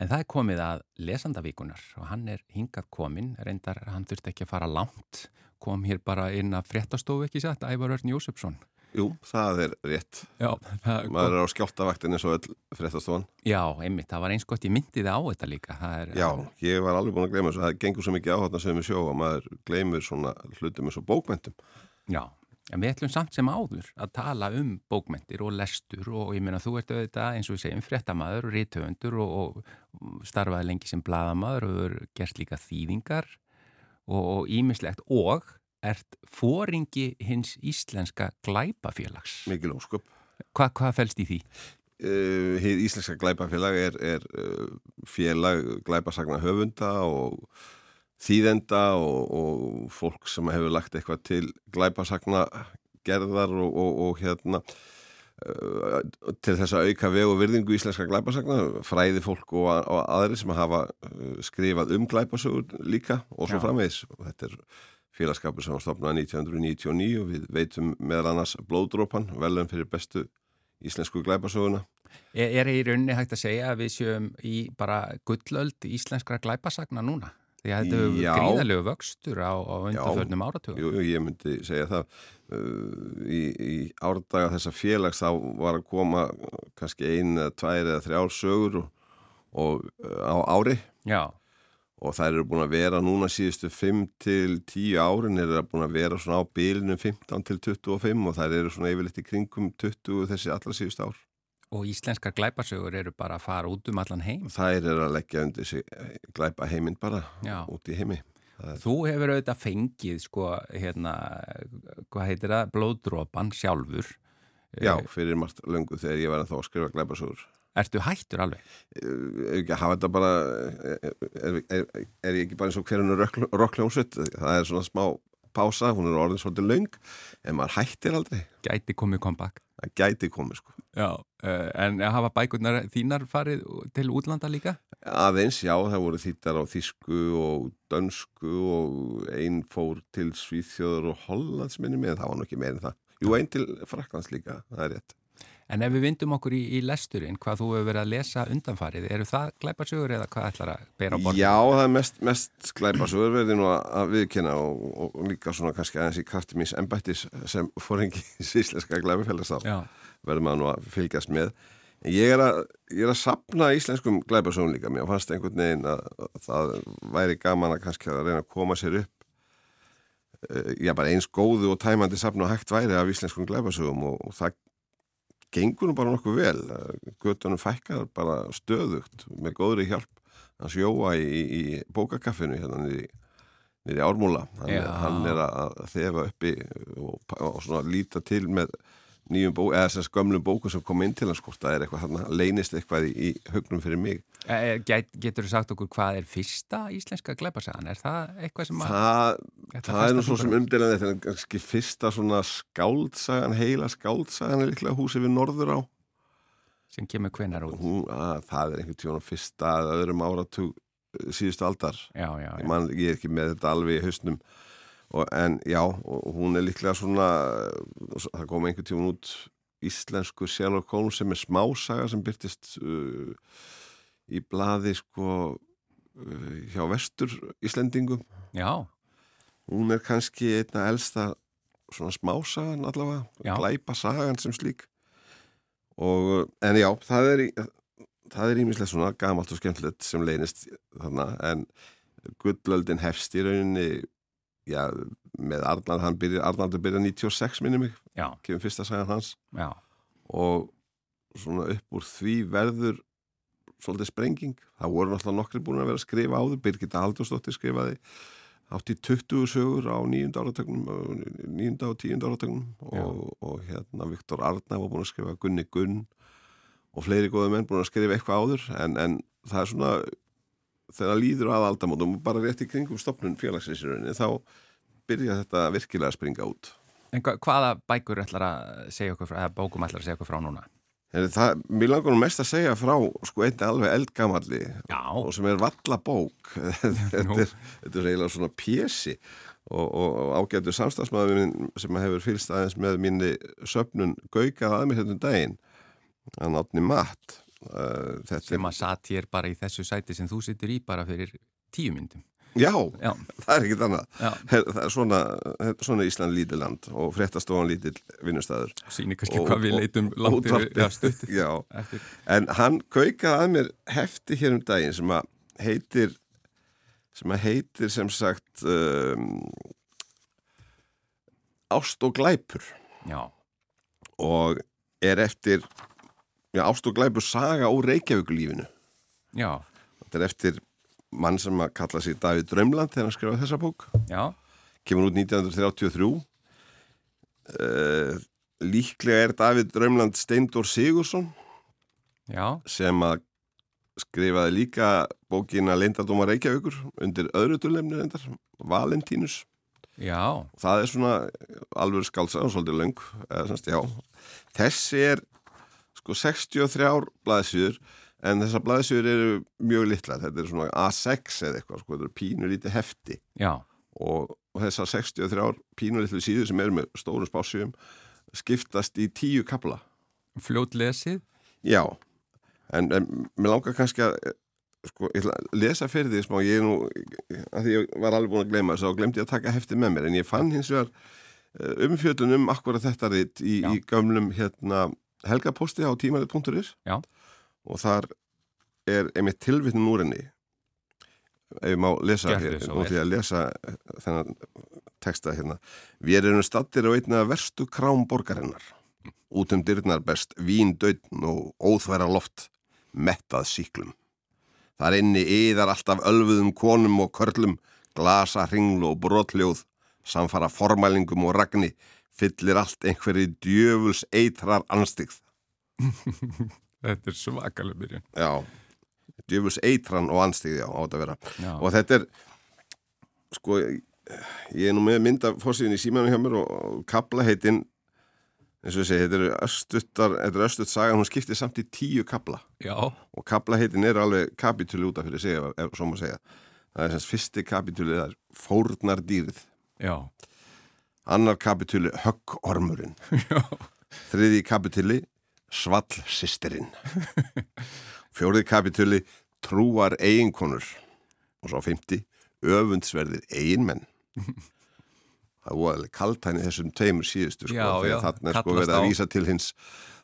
En það er komið að lesandavíkunar og hann er hingað komin, reyndar hann þurfti ekki að fara langt, kom hér bara inn að fréttastofu ekki satt, Ævar Örn Jósefsson. Jú, það er rétt. Já, það, Maður er á skjáltavaktin eins og öll fréttastofan. já, einmitt, það var eins gott, ég myndi það á þetta líka. Er, Já, ég var alveg búin að gleyma þessu. Það gengur svo mikið áhætna sem við sjó að maður gleymir svona hlutum eins og bókmentum. Já, en við ætlum samt sem áður að tala um bókmentir og lestur og ég meina þú ert auðvitað eins og við segjum fréttamaður, rítöfundur og, og starfaði lengi sem bladamaður og hefur gert líka þýðingar og ímislegt og ert fóringi hins íslenska glæpafélags. Mikil ósköp. Hva, hvað fælst í því? Uh, Íslenska glæpafélag er, er uh, félag glæpasagna höfunda og þýðenda og, og fólk sem hefur lagt eitthvað til glæpasagna gerðar og, og, og hérna uh, til þess að auka veg og virðingu íslenska glæpasagna, fræði fólk og, og aðri sem hafa uh, skrifað um glæpasugur líka og svo Já. framvegis og þetta er félagskapur sem var stopnað 1999 og við veitum meðal annars blóðdrópan, velum fyrir bestu íslensku glæpasuguna Er, er í rauninni hægt að segja að við séum í bara gullöld íslenskra glæpasagna núna? Því að þetta hefur Já. gríðalegu vöxtur á, á undanförnum áratugum. Jú, jú, ég myndi segja það uh, í, í árdaga þessa félags þá var að koma kannski ein tvær eða þrjár sögur og, og uh, á ári Já, og þær eru búin að vera núna síðustu 5 til 10 árin eru búin að vera svona á bylinu 15 til 25 og þær eru svona yfirleitt í kringum 20 þessi allra síðustu ár. Og íslenskar glæpasögur eru bara að fara út um allan heim. Þær eru að leggja undir sig eh, glæpa heiminn bara Já. út í heimi. Er, Þú hefur auðvitað fengið, sko, hérna, hvað heitir það, blóðdrópan sjálfur. já, Eh, fyrir margt löngu þegar ég var að þá að skrifa glæpasögur. Ertu hættur alveg? hafa þetta bara er, er, er, er ég ekki bara eins og hverjunu rockljónsvitt það er svona smá pása, hún er orðin svolítið löng en maður hættir aldrei Gæti komið comeback. Það gæti komið sko. Já, uh, en hafa bækurnar þínar farið til útlanda líka? aðeins, já, það voru þýttar á þísku og dönsku og einn fór til Svíþjóður og Hollands minni með, það var nú ekki meir en það. Jú, einn til Fraklands líka, það er rétt En ef við vindum okkur í, í lesturinn, hvað þú hefur verið að lesa undanfarið, eru það glæpasögur eða hvað ætlar að bera á borðinu? Já, það er mest, mest er verið nú að, viðkynna og, og, og líka svona kannski aðeins í krafti míns embættis sem fóringi íslenska glæpafélagsdál Já, verður maður nú að fylgjast með. En ég er að, ég er að sapna íslenskum glæpasögum líka, mér fannst einhvern veginn að, að það væri gaman að kannski að reyna að koma sér upp uh, já bara eins góðu og tæmandi sapna og hægt væri af íslenskum glæpasögum og, og það gengur nú bara nokkuð vel. Göttunum fækkar bara stöðugt með góðri hjálp. Hans Jóa í, í, bókakaffinu hérna niður í Ármúla. Hann, hann er að að þefa uppi og, og svona líta til með nýjum bók, eða þessar gömlum bóku sem kom inn til hans hvort það er eitthvað þarna, leynist eitthvað í, í hugnum fyrir mig Eh, get, getur þú sagt okkur hvað er fyrsta íslenska glæpasagan? Er það eitthvað sem að... það, það er nú svo sem umdilandi þetta er kannski fyrsta svona skáldsagan heila skáldsagan er líklega húsi við norður á sem kemur hvenar út? Hún, að, það er einhvern tíma fyrsta að öðrum áratug eh, síðustu aldar Já, já, já. ég, man, ég er ekki með þetta alveg í hausnum og, en já, hún er líklega svona það kom einhvern tíma út íslensku Sherlock Holmes sem er smásaga sem byrtist uh, í blaði sko uh, hjá vestur Íslendingum. Já, hún er kannski einna elsta svona smásagan allavega Já. glæpa sagan sem slík. Og en já, það er í- það er ímislega svona gamalt og skemmtilegt sem leynist þarna en gullöldin hefst í rauninni já, með Arnald, hann byrja, Arnaldur byrja 96 minni mig, kemur fyrsta sagan hans já. og svona upp úr því verður svolítið sprenging. Það voru náttúrulega nokkri búin að vera að skrifa áður. Birgitta Haldursdóttir skrifaði átt í 20 sögur á nýjunda áratögnum, nýjunda og tíunda áratögnum og, og hérna Viktor Arna var búin að skrifa Gunni Gunn og fleiri góða menn búin að skrifa eitthvað áður en, en það er svona þegar líður að aldamótum og bara rétt í kringum stopnun félagsreisirunni þá byrja þetta virkilega að springa út. En hva, hvaða bækur ætlar að segja okkur frá, eða bókum ætlar að segja okkur frá núna? Það, mér langar nú mest að segja frá sko einni alveg eldgamalli Já, og sem er valla bók þetta, er, eiginlega svona pjesi og, og, og ágættu samstagsmaður sem hefur fylgst aðeins með minni söpnun gaukað að mér hérna um daginn. Hann átni mat uh, þetta sem að satt hér bara í þessu sæti sem þú sittur í bara fyrir tíu myndum. Já, Já. það er ekkit annað. Það er svona, er svona Ísland lítið land og fréttastofan lítill vinnustæður. Sýnir kannski hvað við leitum langt yfir en hann kaukaði að mér hefti hér um daginn sem að heitir sem að heitir sem sagt um, Ást og glæpur Já, og er eftir já, Ást og glæpur saga úr Reykjavíkulífinu. já, Þetta er eftir mann sem að kalla sig Davíð Drömland þegar hann skrifaði þessa bók. já, kemur út 1933 uh, líklega er Davíð Drömland Steindór Sigursson já, sem að skrifaði líka bókina Leindardóma Reykjavíkur undir öðru tullemni reyndar, Valentínus. Já, það er svona alveg skálsa og svolítið löng eða, semst, þessi er sko 63 blaðsýður en þessar blaðsýður eru mjög litlar. Þetta er svona A6 eða eitthvað sko, þetta er pínu lítið hefti. Og, og þessar 63 pínulitlu síður sem eru með stórum spásjum skiptast í tíu kapla. fljót lesið, Já, en, en mér langar kannski að sko, ég ætla að lesa fyrir því smá, ég er nú, að því ég var alveg búin að gleyma þess að glemdi ég að taka hefti með mér, en ég fann hins vegar eh, umfjöldun um akkurat þetta ritt í, í gömlum hérna, helgaposti á tímarit.is Já. og þar er einmitt tilvitnum úr henni ef ég má lesa hér, nú ég að lesa þennan texta hérna. Við erum stattir á einna verstu krám borgarinnar. Út um dyrnar best vín döðn og óþværa loft mettað síklum Þar inni yðar alltaf ölfuðum konum og körlum glasa hringlu og brotljóð samfara formælingum og ragni fyllir allt einhverju djöfuls eitrar anstigð þetta er svakalega byrjun. Já, djöfuls eitran og anstigð já, á þetta að vera. Já, og þetta er sko ég er nú með mynda fórsíðin í símanum hjá mér og, og kaplaheitin eins og segi, þetta er er östutt sagan, hún skiptir samt í tíu kapla já, og kaplaheitin er alveg kapitúli út af fyrir sig ef, svo má segja. Það er semst fyrsti kapitúli það er fórnar dýrið já, annar kapitúli höggormurinn þriði kapitúli svallsistirinn fjórði kapitúli trúar eiginkonur. Og svo fymti öfundsverðir eiginmenn. Það var alveg kaltæni þessum tveimur síðustu sko, Já, já, þegar þarna er sko verið að vísa til hins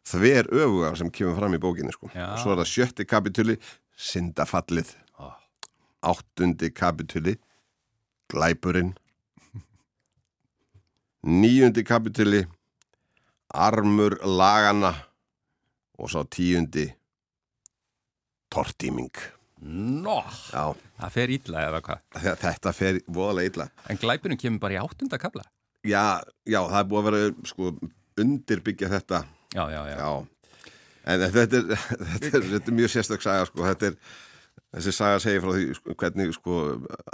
þver öfuga sem kemur fram í bókinni sko. Já. svo er það sjötti kapitúli syndafallið. Ó. áttundi kapitúli glæpurinn níundi kapitúli armur lagana og svo tíundi tortíming. Nó, já, það fer illa eða hvað. þe- þetta fer voðalega illa. En glæpurinn kemur bara í áttunda kapla. já, já, það er búið að vera sko, undirbyggja þetta. Já, já, já, já, en þetta er, þetta er, þetta er mjög sérstök saga sko, þetta er Þessi saga segir frá því sko, hvernig sko,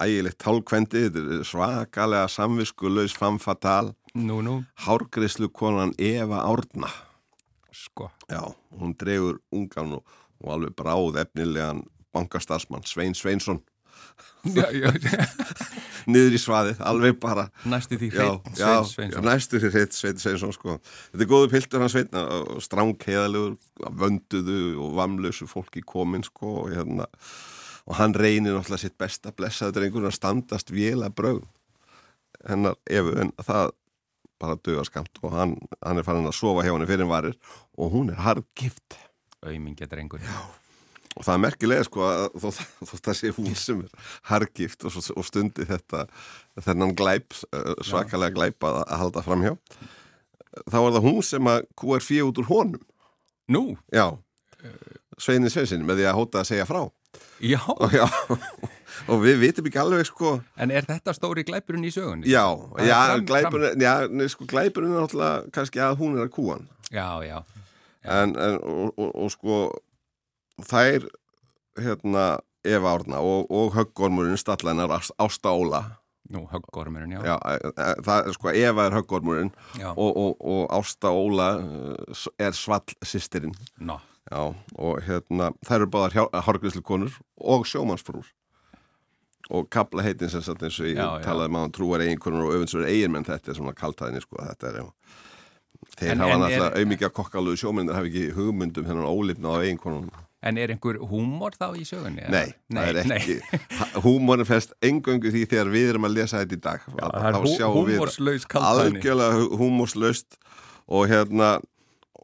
ægilegt tálkvendi, þetta er svakalega samviskulegs famfatal, nú, nú, hárgreislu konan Eva Árna. sko, Já, hún dregur ungan og, og alveg bráð efnilegan bankastarfsmann Svein Sveinsson já, já, niður í svaðið, alveg bara næstu því já, hreitt já, Sveins Sveinsson. næstu fyrir hreitt Svein Sveinsson sko. þetta er góðu piltur hans Svein og stránkheðalegur, vönduðu og vamlösu fólki komin sko, og, hérna, og hann reynir náttúrulega sitt besta blessaður drengur að standast vél að brögum hennar efu en það bara döga skamt og hann, hann er farin að sofa hjá henni fyrir en varir og hún er einhver. og það er merkilega sko að þó, það sé hún sem er hargift og, og stundi þetta þennan glæp, eh, svakalega glæp að, að halda framhjá þá er það hún sem að kúar fyrir út úr honum. Nú, já, Sveinin Sveinsin með því að hóta að segja frá já, og, já, og við vitum ekki alveg sko. En er þetta stóri glæpurinn í sögunni? já, er já, fram- glæpurinn já, nei, sko, glæpurinn er náttúrulega kannski að hún er að kúan Já, já, en, en og, og, og sko þær hérna Eva Árna og, og höggormurinn stallænar Ásta Óla. Nú, höggormurinn, já. já, e, e, það er sko Eva er höggormurinn Já, og, og, og Ásta Óla eh, er svall sýstirinn ná, já, og hérna þær eru báðar hárgríslu konur og sjómannsfrúr og kapla heitin sem sagt eins og ég Já, já. talaði maður trúar eiginkonur og öfundsverður eiginmenn þetta er svona kaltæðinni sko þetta er já þeir En- hafa náttúrulega auðmikið kokkaluðu sjómyndir hafa ekki hugmyndum hennan ólifna á eiginkonunum En er einhver húmor þá í sögunni? eða? Nei, það er nei. ekki Húmórin fest engöngu því þegar við erum að lesa þetta í dag Já, það hú- sjáum við. Algjörlega húmórslaust og hérna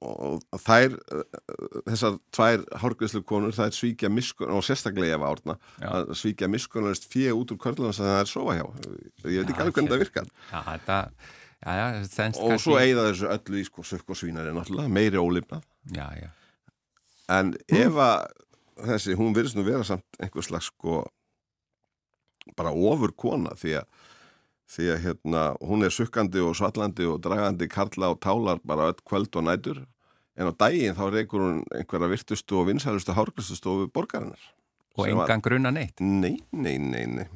og þær uh, þessar tvær hárgræslu konur þær svíkja miskun og sérstaklega ef árna að svíkja miskunarist fjö út úr körlunum sem það er sofa hjá. Ég veit ekki alveg hvernig það virkar. Já, þetta, já, já, og svo eigða þessu öllu í sko sökk og svínari náttúrulega, meiri ólifna en ef að þessi, hún virðist nú vera samt einhver slags sko bara ofur kona því að því að hérna, hún er sukkandi og svallandi og dragandi karla og tálar bara öll kvöld og nætur. En á daginn þá reykur hún einhverja virtustu og vinsælustu hárgræstustofu borgarinnar. Og engan grunna neitt? Nei, nei, nei, nei.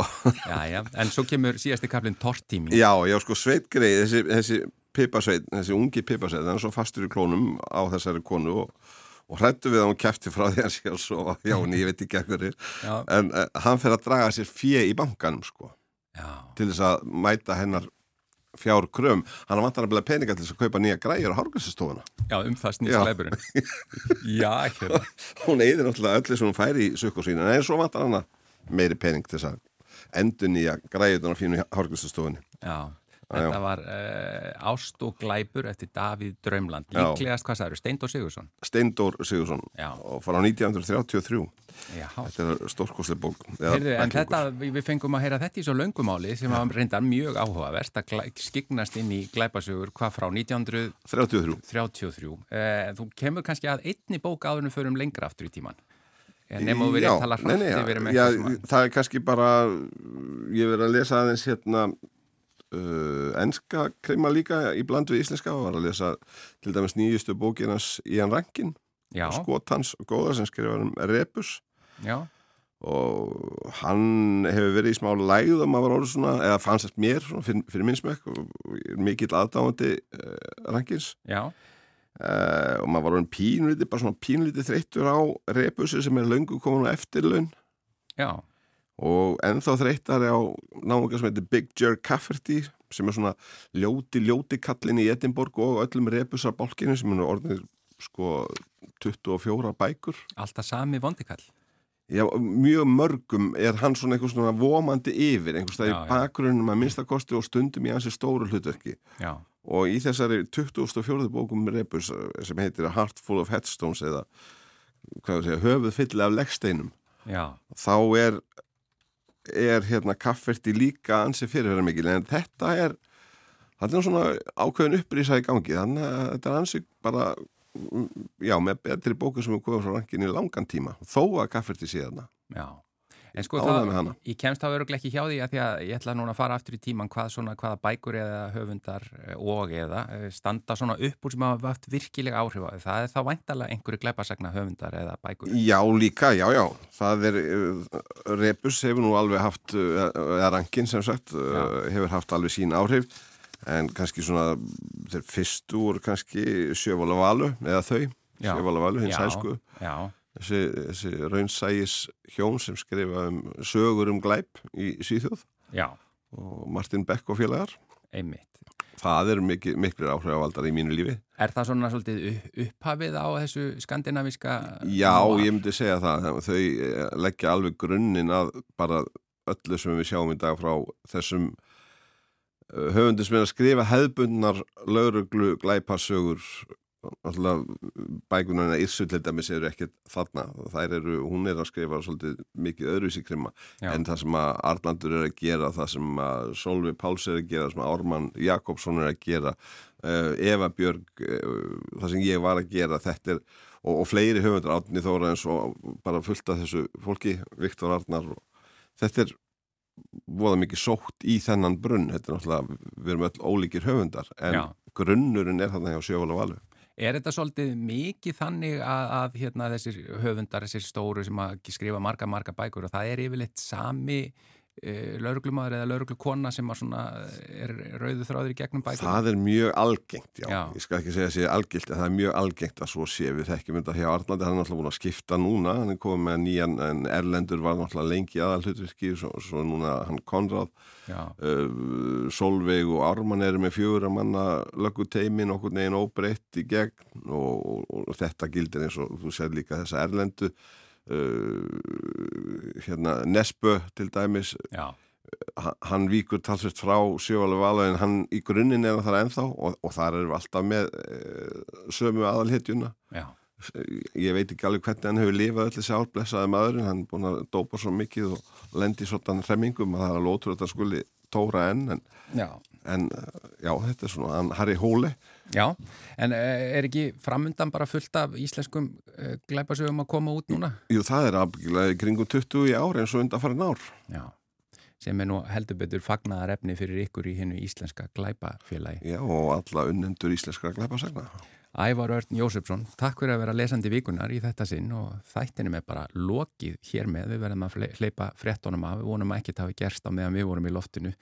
Já, já, en svo kemur síðasti kaplinn tortími Já, já, sko sveitgreið, þessi, þessi pipasveit, þessi ungi pipasveit hann er svo fastur í klónum á þessari konu og, og hrættu við að hún kæfti frá því að sé að svo, já, en ég veit ekki ekkur en uh, hann fer að draga sér fjö í bankanum, sko já, til þess að mæta hennar fjár krum, hann vantar að bila peninga til þess að kaupa nýja græjur á hárgræsistofuna já, um það snýst Já. læburinn Já, hérna. Hún eigðir náttúrulega öllu sem hún fær í sökk og sína, en svo vantar hann meiri pening til þess að endur nýja græjurnar á fínu hárgræsistofunni Já, Já, þetta já. var uh, Ást og Glæpur eftir Davíð Draumland. Já. Líklegast, hvað sagður, Steindór Sigursson Steindór Sigursson Já. og frá 1933 Já, Þetta er stórkostlega bók. Heyrðu, en þetta, við við fengum að heyra þetta í svo löngumáli sem var reyndar mjög áhugavert að glæ, skiknast inn í glæpasugur hvað frá 1933 33 eh, Þú kemur kannski að einni bók áðurinn fyrir um lengra aftur í tíman nema þú verið Já, að tala nei, hrætt nei, yfir um já, að Það er kannski bara ég verið að lesa aðeins hérna uh, enska krima líka í bland við íslenska og var að lesa til dæmis nýjustu bókinans Ian Rankin skotans góða sem skrifar um Rebus já, og hann hefur verið í smá lægð og maður var orðið svona, eða fannst þetta mér svona, fyrir, fyrir minnsmekk mikill aðdáandi uh, Rankins. Já, uh, og maður var orðin pínlítið, bara svona pínlítið þreyttur á Rebusi sem er löngu komin á eftirlaun. Já, og ennþá þreyttari á náunga sem heitir Big Jerk Cafferty sem er svona ljóti, ljóti kallin í Edinborg og öllum Rebusar bálkinu sem er orðin sko 24 bækur alltaf sami vondikall Já, mjög mörgum er hann svona einhvers svona vomandi yfir, einhvers það já. bakgrunnum að minnstakosti og stundum í hansi stóru hlutverki Já, og í þessari 24. bókum Rebus eh, sem heitir A Heart Full of Headstones eða hvað við segja, höfuð fylli af leggsteinum já, þá er er hérna kafferti líka ansi fyrirverða mikil en þetta er þetta er svona ákveðin upprýsa í gangi þannig að þetta er ansi bara mm, já, með betri bóku sem er komið frá rankin í langan tíma þó að kafferti sé þarna. Já En sko það, ég kemst þá öruglega ekki hjá því að því að ég ætla núna að fara aftur í tíman hvað svona, hvaða bækur eða höfundar eh, og eða eh, standa svona upp úr sem hafa haft virkilega áhrif á því. Það er þá væntalega einhverju glæpasagna höfundar eða bækur. Já, líka, já, já. Það er, uh, Rebus hefur nú alveg haft, eða rankin sem sagt, uh, hefur haft alveg sín áhrif, en kannski svona, þeir fyrstu voru kannski Sjövala Valu, eða þau, Já. Sjövala Valu, hins Já, hæsku, Já, þessi, þessi raunsægis hjón sem skrifa um sögur um glæp í Svíþjóð já, og Martin Beck og félagar. einmitt. Það er mikil, miklir áhrifavaldar í mínu lífi. Er það svona svolítið upp- upphafið á þessu skandinavíska? Já, ég myndi segja það. Þau eh, leggja alveg grunninn að bara öllu sem við sjáum í dag frá þessum eh, höfundur sem er að skrifa hefðbundnar lauruglu glæpasögur alltaf bækunarna Írsu til dæmis eru ekkert þarna þær eru, hún er að skrifa svolítið mikið öðruvísi krimma Já. en það sem að Arnaldur er að gera það sem að Solvi Páls er að gera það sem að Ármann Jakobsson er að gera uh, Eva Björg uh, það sem ég var að gera þetta er og, og fleiri höfundur átni þóra eins og bara fullt af þessu fólki Viktor Arnar og þetta er voða mikið sótt í þennan brunn þetta er náttúrulega, við erum öll ólíkir höfundar en Já. grunnurinn er þarna hjá Sjöfala Valu Er þetta svolítið mikið þannig að, að hérna, þessir höfundar, þessir stóru sem skrifa marga, marga bækur og það er yfirleitt sami lauruglumadur eða lauruglukona sem er rauðu þráður í gegnum bækur? Það er mjög algengt, já. Já. Ég skal ekki segja að sé algilt, en það er mjög algengt að svo sé við þekkjum þetta hjá Arnaldi, hann er náttúrulega búin að skipta núna, hann er komið með nýjan, en Erlendur var náttúrulega lengi aðalhlutvirki, svo, svo núna hann Konrad, uh, Solveig og Ármann eru með fjögur að manna löggu teimin okkur neginn óbreytt í gegn og, og, og þetta gildir eins og þú sér líka þessa Erlendu, hérna Nesbø til dæmis, já, hann- hann víkur talsvist frá sjóalega vala en hann í grunninn er það ennþá og, og þar erum við alltaf með e, sömu aðalhetjuna. Ég veit ekki alveg hvernig hann hefur lifað öll þessi árblessaði maðurinn, hann er búin að dópa svo mikið og lendi svona hremmingum að það er alveg ótrúlega skuli tóra enn en, já. en já, þetta er svona hann Harry Hóli Já, en eh, er ekki framundan bara fullt af íslenskum uh, glæpasögum að koma út núna? Jú, það er afbyggilega í kringum 20 í ár eins og undan farin ár Já, sem er nú heldur betur fagnaðar efni fyrir ykkur í hennu íslenska glæpafélagi. Já, og alla unnendur íslenskra glæpasagna Ævar Örn Jósefsson, takk fyrir að vera lesandi vikunar í þetta sinn og þættinum er bara lokið hér með. Við verðum að hleypa fréttonum af, við vonum að ekkert hafi gerst á meðan við vorum í loftinu.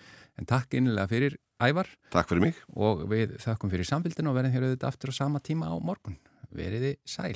En takk innilega fyrir Ævar Takk fyrir mig og við þökkum fyrir samfélginu og verðum hér auðvitað aftur á sama tíma á morgun. Veriði sæl.